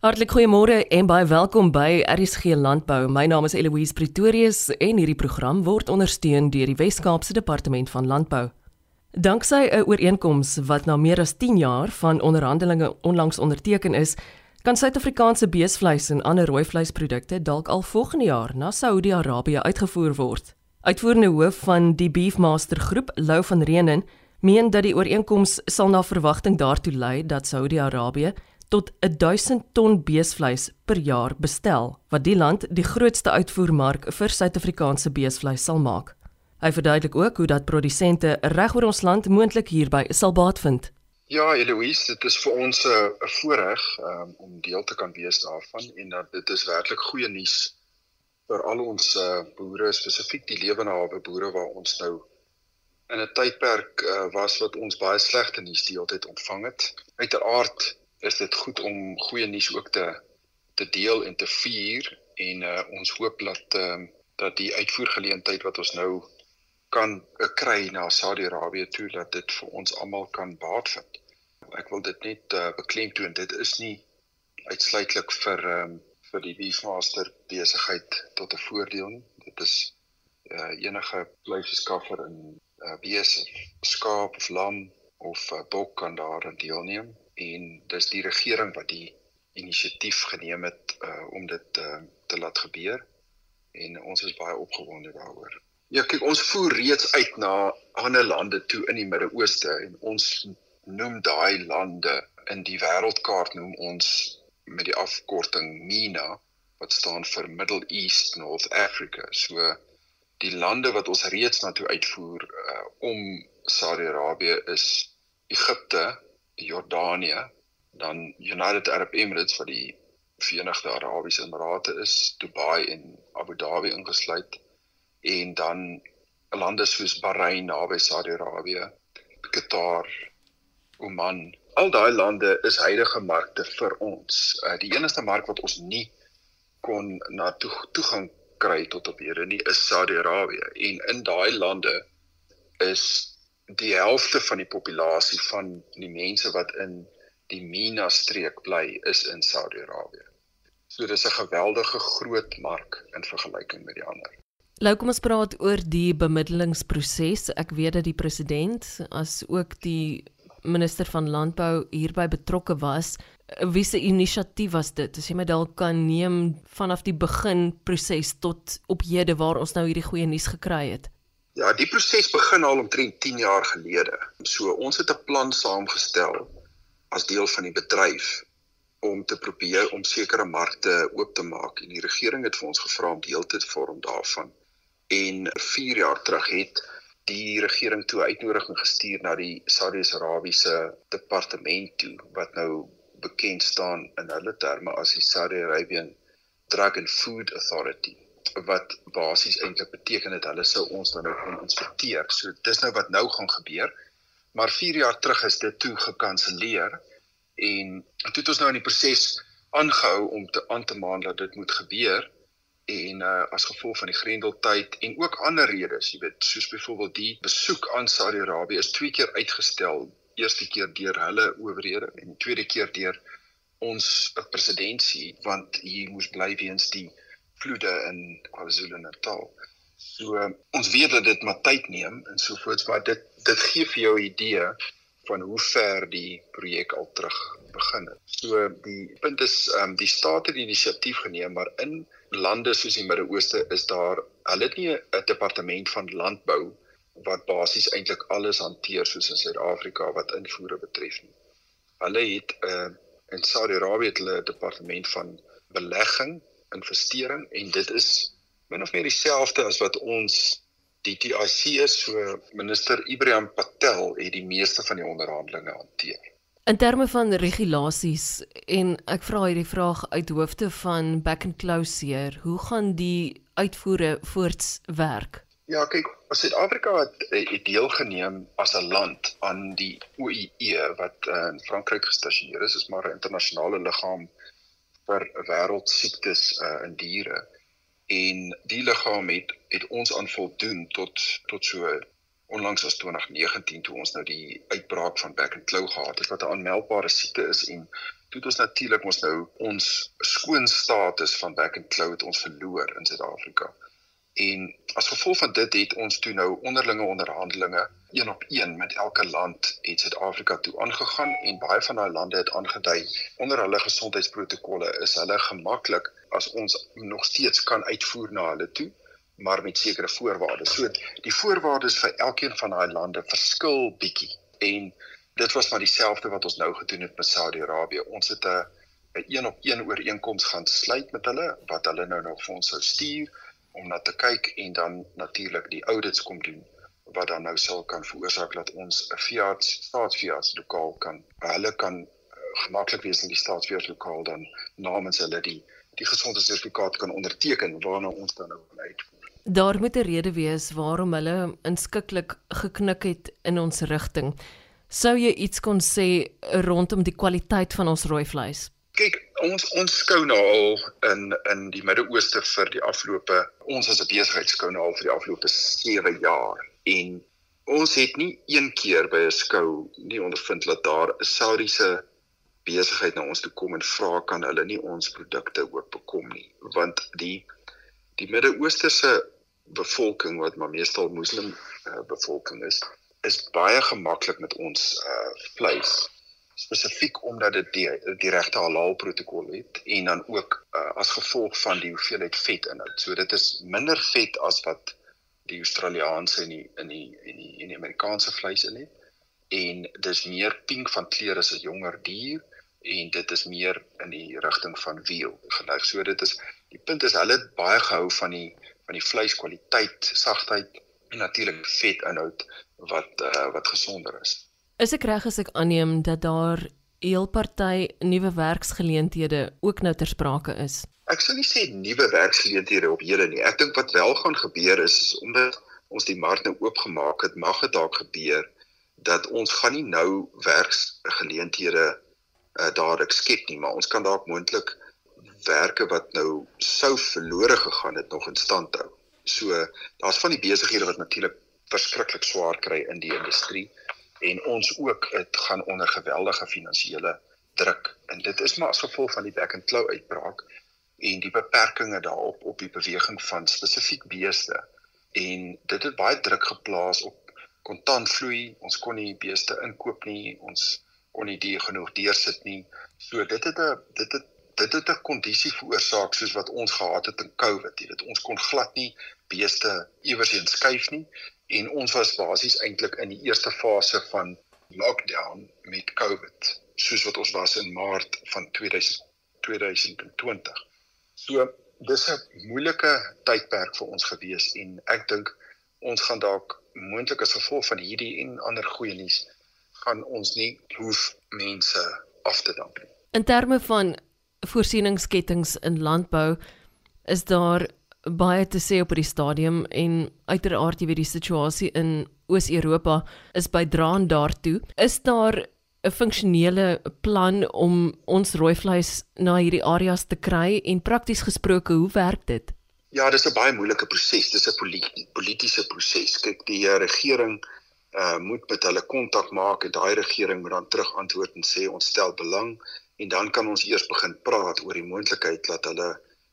Hartlik goeiemôre en baie welkom by RSG Landbou. My naam is Eloise Pretorius en hierdie program word ondersteun deur die Wes-Kaapse Departement van Landbou. Danksy 'n ooreenkoms wat na meer as 10 jaar van onderhandelinge onlangs onderteken is, kan Suid-Afrikaanse beesvleis en ander rooi vleisprodukte dalk al volgende jaar na Saudi-Arabië uitgevoer word. Uitvoerende hoof van die Beefmaster Groep, Lou van Reenen, meen dat die ooreenkoms sal na verwagting daartoe lei dat Saudi-Arabië tot 1000 ton beesvleis per jaar bestel, wat die land die grootste uitvoermark vir Suid-Afrikaanse beesvleis sal maak. Hy verduidelik ook hoe dat produsente reg oor ons land moontlik hierby sal baat vind. Ja, Eloise, dit is vir ons 'n voorreg um, om deel te kan wees daarvan en dat dit is werklik goeie nuus vir al ons uh, boere, spesifiek die lewenawe boere waar ons nou in 'n tydperk uh, was wat ons baie slegte nuus die hele tyd ontvang het. Uiteraard is dit goed om goeie nuus ook te te deel en te vier en uh, ons hoop dat uh, dat die uitvoergeleentheid wat ons nou kan uh, kry na Saudi-Arabië toe dat dit vir ons almal kan baat vind. Ek wil dit net uh, beklemtoon dit is nie uitsluitlik vir um, vir die beefmaster besigheid tot 'n voordeel nie. Dit is uh, enige vleisskaffer in uh, bees, skaap of lam of uh, bok kan daarin deelneem en dis die regering wat die inisiatief geneem het uh, om dit uh, te laat gebeur en ons is baie opgewonde daaroor. Ja, kyk, ons voer reeds uit na ander lande toe in die Midde-Ooste en ons noem daai lande in die wêreldkaart noem ons met die afkorting MENA wat staan vir Middle East North Africa. So die lande wat ons reeds na toe uitvoer uh, om Saudi-Arabië is Egipte, Jordanië, dan United Arab Emirates wat die Verenigde Arabiese Emirate is, Dubai en Abu Dhabi ingesluit en dan lande soos Bahrein naby Saudi-Arabië, Qatar, Oman al daai lande is huidige markte vir ons. Uh, die enigste mark wat ons nie kon na toe, toegang kry tot op hede nie is Saudi-Arabië en in daai lande is die helfte van die populasie van die mense wat in die MENA streek bly is in Saudi-Arabië. So dis 'n geweldige groot mark in vergelyking met die ander. Lou kom ons praat oor die bemiddelingsproses. Ek weet dat die president as ook die minister van landbou hierby betrokke was. Wie se inisiatief was dit? As jy my dalk kan neem vanaf die begin proses tot op hede waar ons nou hierdie goeie nuus gekry het. Ja, die proses begin al omtrent 10 jaar gelede. So ons het 'n plan saamgestel as deel van die bedryf om te probeer om sekere markte oop te maak en die regering het vir ons gevra om deel te vorm daarvan. En 4 jaar terug het die regering toe uitnodiging gestuur na die Saudi-Arabiese departement toe wat nou bekend staan in hulle terme as die Saudi Arabian Drug and Food Authority wat basies eintlik beteken dat hulle sou ons dan nou kon inspekteer. So dis nou wat nou gaan gebeur. Maar 4 jaar terug is dit toe gekanselleer en toe het ons nou in die proses aangehou om te aan te maan dat dit moet gebeur en uh, as gevolg van die Grendeltyd en ook ander redes, jy weet, soos byvoorbeeld die besoek aan Saudi-Arabië is twee keer uitgestel. Eerste keer deur hulle owerhede en tweede keer deur ons presidentsie want hier moes bly weens die vloede in KwaZulu-Natal. So uh, ons weet dat dit maar tyd neem en so voorts, maar dit dit gee vir jou 'n idee van hoe ver die projek al terug begin het. So die punt is ehm um, die staat het die inisiatief geneem, maar in lande soos die Midde-Ooste is daar hulle het nie 'n departement van landbou wat basies eintlik alles hanteer soos in Suid-Afrika wat invoere betref nie. Hulle het 'n uh, in Saudi-Arabië het hulle 'n departement van belegging, investering en dit is min of meer dieselfde as wat ons die TIC is so minister Ibrahim Patel het die meeste van die onderhandelinge hanteer. In terme van regulasies en ek vra hierdie vraag uit hoofde van Back and Closeer, hoe gaan die uitvoere voorts werk? Ja, kyk, Suid-Afrika het, het deelgeneem as 'n land aan die OIE wat uh, in Frankryk gestasioneer is, is maar 'n internasionale liggaam vir wêreldsiektes uh, in diere. En die liggaam het het ons aan voldoen tot tot so onlangs as 2019 toe ons nou die uitbraak van back and claw gehad het wat 'n aanmeldbare siekte is en toe ons natuurlik mos nou ons skoon status van back and cloud ons verloor in Suid-Afrika. En as gevolg van dit het ons toe nou onderlinge onderhandelinge een op een met elke land het Suid-Afrika toe aangegaan en baie van daai lande het aangedui onder hulle gesondheidsprotokolle is hulle gemaklik as ons nog steeds kan uitvoer na hulle toe maar met sekere voorwaardes. So die voorwaardes vir elkeen van daai lande verskil bietjie en dit was maar dieselfde wat ons nou gedoen het met Saudi-Arabië. Ons het 'n 'n een op een ooreenkoms gaan sluit met hulle wat hulle nou nog vir ons sou stuur om na te kyk en dan natuurlik die audits kom doen wat dan nou sal kan veroorsaak dat ons 'n Fiat staatsfiat lokaal kan hulle kan uh, gemaklik wees in die staatsfiat lokaal dan namens hulle die die gesondheidssertifikaat kan onderteken waarna ons dan nou uitvoer. Daar moet 'n rede wees waarom hulle inskikkelik geknik het in ons rigting. Sou jy iets kon sê rondom die kwaliteit van ons rooi vleis? Kyk, ons ons skou nou al in in die Midde-Ooste vir die afgelope ons as 'n besigheid skou nou al vir die afgelope 7 jaar. En ons het nie een keer by 'n skou nie ondervind dat daar 'n Saudiese besigheid na ons toe kom en vra kan hulle nie ons produkte ook bekom nie. Want die die Midde-Ooste se bevolking wat maar meestal moslim uh, bevolking is is baie gemaklik met ons uh vleis spesifiek omdat dit die die regte halal protokol het en dan ook uh, as gevolg van die hoeveelheid vet inhoud. So dit is minder vet as wat die Australiese en die in die en die en die Amerikaanse vleis in het. En dis meer pink van kleur as 'n jonger dier en dit is meer in die rigting van veal geneig. So dit is die punt is hulle het baie gehou van die van die vleiskwaliteit, sagtheid en natuurlik vetinhoud wat uh, wat gesonder is. Is ek reg as ek aanneem dat daar heel party nuwe werksgeleenthede ook nou ter sprake is? Ek sou nie sê nuwe werksgeleenthede op hele nie. Ek dink wat wel gaan gebeur is, is omdat ons die mark nou oopgemaak het, mag dit dalk gebeur dat ons gaan nie nou werksgeleenthede uh, dadelik skep nie, maar ons kan dalk moontlik werke wat nou sou verlore gegaan het nog in stand hou. So daar's van die besighede wat natuurlik verskriklik swaar kry in die industrie en ons ook dit gaan onder geweldige finansiële druk. En dit is maar as gevolg van die back and claw uitbraak en die beperkings daarop op die beweging van spesifiek beeste. En dit het baie druk geplaas op kontantvloei ons kon nie beeste inkoop nie. Ons kon nie die genoeg deursit nie. So dit het 'n dit het dit het 'n kondisie veroorsaak soos wat ons gehad het in Covid. Jy weet ons kon glad nie beeste iewersheen skuif nie en ons was basies eintlik in die eerste fase van lockdown met COVID soos wat ons was in Maart van 2000 2020. So dis 'n moeilike tydperk vir ons gewees en ek dink ons gaan dalk moontlik as gevolg van hierdie en ander goeie nuus gaan ons nie hoef mense af te dank nie. In terme van voorsieningskettinge in landbou is daar baie te sê op hierdie stadium en uiteraard jy weet die situasie in Oos-Europa is by draand daartoe. Is daar 'n funksionele plan om ons rooi vleis na hierdie areas te kry en prakties gesproke hoe werk dit? Ja, dis 'n baie moeilike proses. Dis 'n politieke proses. Kyk, die uh, regering uh moet met hulle kontak maak en daai regering moet dan terug antwoord en sê ons stel belang en dan kan ons eers begin praat oor die moontlikheid dat hulle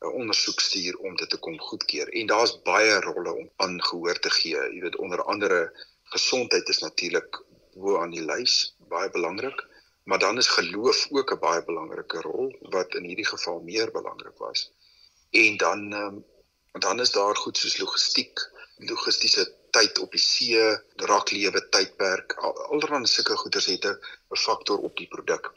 'n ondersoek stuur om dit te kom goedkeur. En daar's baie rolle om aangehoor te gee. Jy weet onder andere gesondheid is natuurlik bo aan die lys, baie belangrik, maar dan is geloof ook 'n baie belangrike rol wat in hierdie geval meer belangrik was. En dan um, dan is daar goed soos logistiek, logistiese tyd op die see, raklewe tydperk, allerlei sulke goeders het 'n faktor op die produk.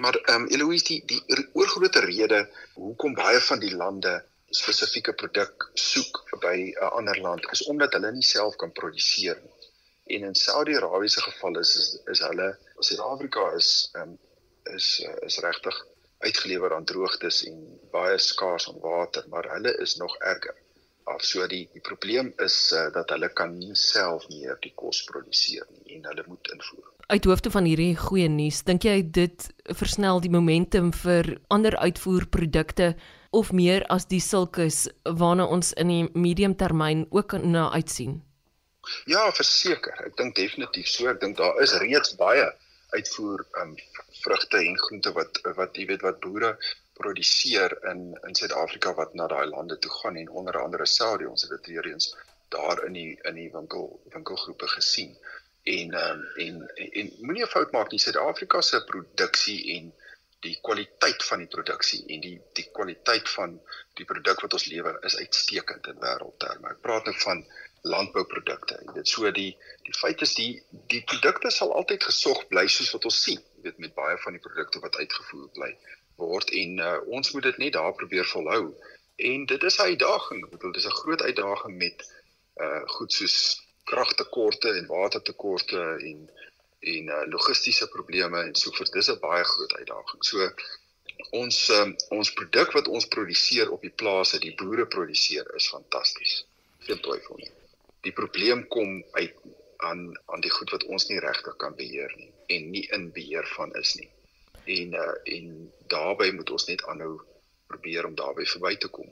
Maar ehm um, Eloise die die oorgrootste rede hoekom baie van die lande spesifieke produk soek by 'n ander land is omdat hulle nie self kan produseer nie. En in Saudi-Arabië se geval is is, is hulle Suid-Afrika is ehm um, is is regtig uitgelewer aan droogtes en baie skaars aan water, maar hulle is nog erger. Af so die die probleem is uh, dat hulle kan nie self meer die kos produseer nie en hulle moet invoer uit hoofde van hierdie goeie nuus, dink jy dit versnel die momentum vir ander uitvoerprodukte of meer as die sulkes waarna ons in die medium termyn ook na uitsien? Ja, verseker. Ek dink definitief so. Ek dink daar is reeds baie uitvoer um, vrugte en groente wat wat jy weet wat boere produseer in in Suid-Afrika wat na daai lande toe gaan en onder andere Saudi ons het dit weer eens daar in die in die winkel winkelgroepe gesien. En um, en en, en moenie 'n fout maak nie Suid-Afrika se produksie en die kwaliteit van die produksie en die die kwaliteit van die produk wat ons lewer is uitstekend in wêreldterme. Ek praat nou van landbouprodukte. Jy weet so die die feit is die die produkte sal altyd gesog bly soos wat ons sien. Jy weet met baie van die produkte wat uitgevoer bly word en uh, ons moet dit net daar probeer volhou. En dit is 'n uitdaging. Ek bedoel dis 'n groot uitdaging met uh goed soos kragtekorte en watertekorte en en uh, logistiese probleme en so voort. Dis 'n baie groot uitdaging. So ons um, ons produk wat ons produseer op die plase, die boere produseer is fantasties. Geen twyfel nie die probleem kom uit aan aan die goed wat ons nie regtig kan beheer nie en nie in beheer van is nie. En uh en daarbey moet ons net aanhou probeer om daarbey verby te kom.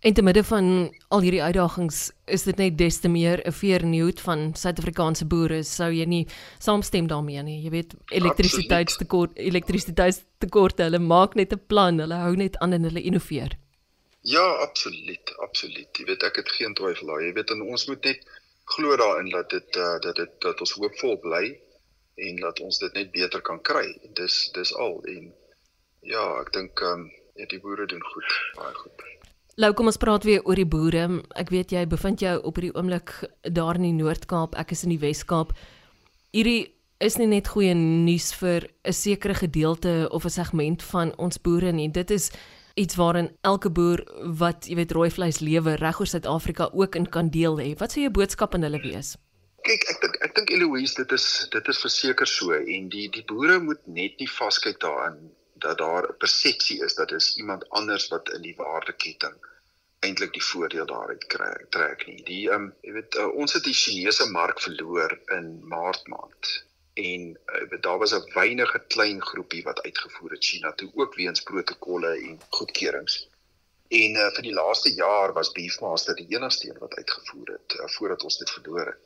En te midde van al hierdie uitdagings is dit net des te meer 'n veer in die hoed van Suid-Afrikaanse boere sou jy nie saamstem daarmee nie. Jy weet elektrisiteitstekort elektrisiteitstekort hulle maak net 'n plan, hulle hou net aan en hulle innoveer. Ja, absoluut, absoluut. Jy weet ek het geen twyfel daar. Jy weet ons moet net glo daarin dat dit uh, dat dit dat ons hoopvol bly en dat ons dit net beter kan kry. Dis dis al en ja, ek dink ehm um, ja, die boere doen goed, baie goed. Lou, kom ons praat weer oor die boere. Ek weet jy bevind jou op hierdie oomblik daar in die Noord-Kaap, ek is in die Wes-Kaap. Hierdie is nie net goeie nuus vir 'n sekere gedeelte of 'n segment van ons boere nie. Dit is iets waarin elke boer wat jy weet rooi vleis lewer reg oor Suid-Afrika ook in kan deel hê. Wat sou jou boodskap aan hulle wees? Kyk, ek dink ek dink Eloise, dit is dit is verseker so en die die boere moet net nie vaskyk daarin dat daar 'n persepsie is dat dis iemand anders wat in die waardeketting eintlik die voordeel daaruit kry trek nie. Die ehm um, jy weet uh, ons het die Chinese mark verloor in Maart maand en uh, daar was 'n weinige klein groepie wat uitgevoer het China toe ook weens protokolle en goedkeurings. En uh, vir die laaste jaar was Beefmaster die enigste een wat uitgevoer het uh, voordat ons dit verloor het.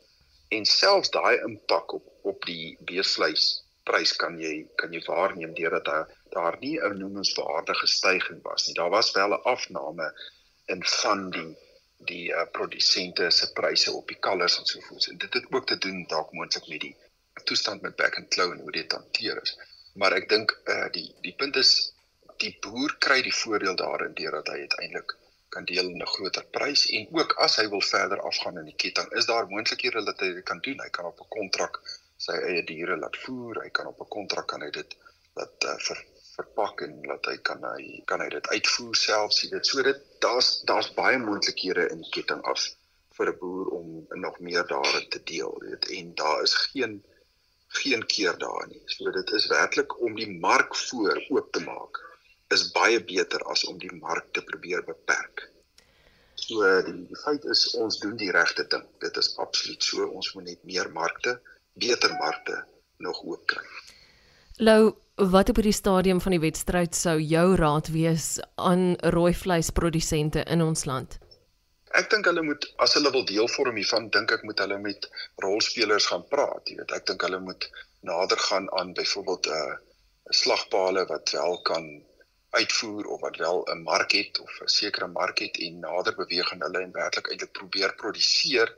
En selfs daai impak op op die beesvleis prys kan jy kan jy waarneem deurdat daar daar nie 'n noemenswaardige stygings was nie. Daar was wel 'n afname in van die die uh, produsente se pryse op die kalvers en so voort. En dit het ook te doen dalk moontlik met die toestand met back and claw en hoe dit hanteer is. Maar ek dink uh, die die punt is die boer kry die voordeel daarin deurdat hy uiteindelik kan deel in 'n groter prys en ook as hy wil verder afgaan in die ketting, is daar moontlikhede dat hy dit kan doen. Hy kan op 'n kontrak sy eie diere laat voer, hy kan op 'n kontrak kan hy dit laat uh, ver verpak en laat hy kan hy kan hy dit uitvoer selfs, jy weet. So dit daar's daar's baie moontlikhede in ketting af vir 'n boer om nog meer daarin te deel, weet. En daar is geen geen keer daar nie. So dit is werklik om die mark voor oop te maak is baie beter as om die mark te probeer beperk. So die, die feit is ons doen die regte ding. Dit is absoluut so. Ons moet net meer markte, beter markte nog oop kry. Lou, wat op hierdie stadium van die wedstryd sou jou raad wees aan rooi vleisprodusente in ons land? ek dink hulle moet as hulle wil deel vorm hiervan dink ek moet hulle met rolspelers gaan praat jy weet ek dink hulle moet nader gaan aan byvoorbeeld 'n uh, slagpale wat wel kan uitvoer of wat wel 'n mark het of 'n sekere mark het en nader beweeg en hulle en werklik eintlik probeer produseer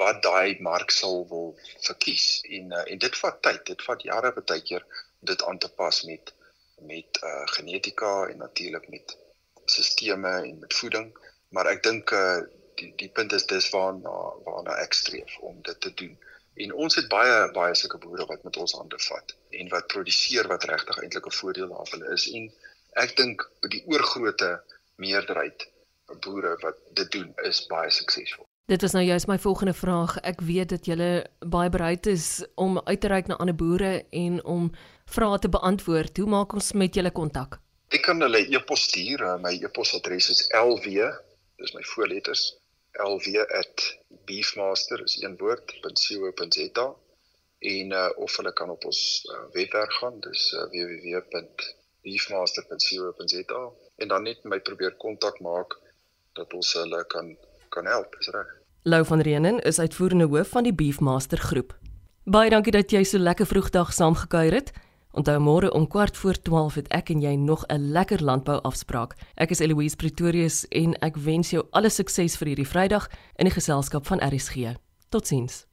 wat daai mark sal wil verkies en uh, en dit vat tyd dit vat jare baie keer dit aan te pas met met uh, genetika en natuurlik met sisteme en met voeding maar ek dink uh die die punt is dis waarna waarna ek streef om dit te doen. En ons het baie baie sulke boere wat met ons hande vat en wat produseer wat regtig eintlik 'n voordeel daar vir hulle is en ek dink die oorgrootste meerderheid boere wat dit doen is baie suksesvol. Dit is nou juist my volgende vraag. Ek weet dat julle baie bereid is om uit te reik na ander boere en om vrae te beantwoord. Hoe maak ons met julle kontak? Ek kan hulle e-pos stuur. My e-posadres is lw dis my voorletters lw@beefmaster is een woord.co.za en uh, of hulle kan op ons uh, webwerf gaan dis uh, www.beefmaster.co.za en dan net my probeer kontak maak dat ons hulle kan kan help is reg Lou van Reenen is uitvoerende hoof van die Beefmaster groep Baie dankie dat jy so lekker vroegdag saamgekuier het Onthou môre om kwart voor 12 het ek en jy nog 'n lekker landbou afspraak. Ek is Eloise Pretorius en ek wens jou alle sukses vir hierdie Vrydag in die geselskap van RSG. Totsiens.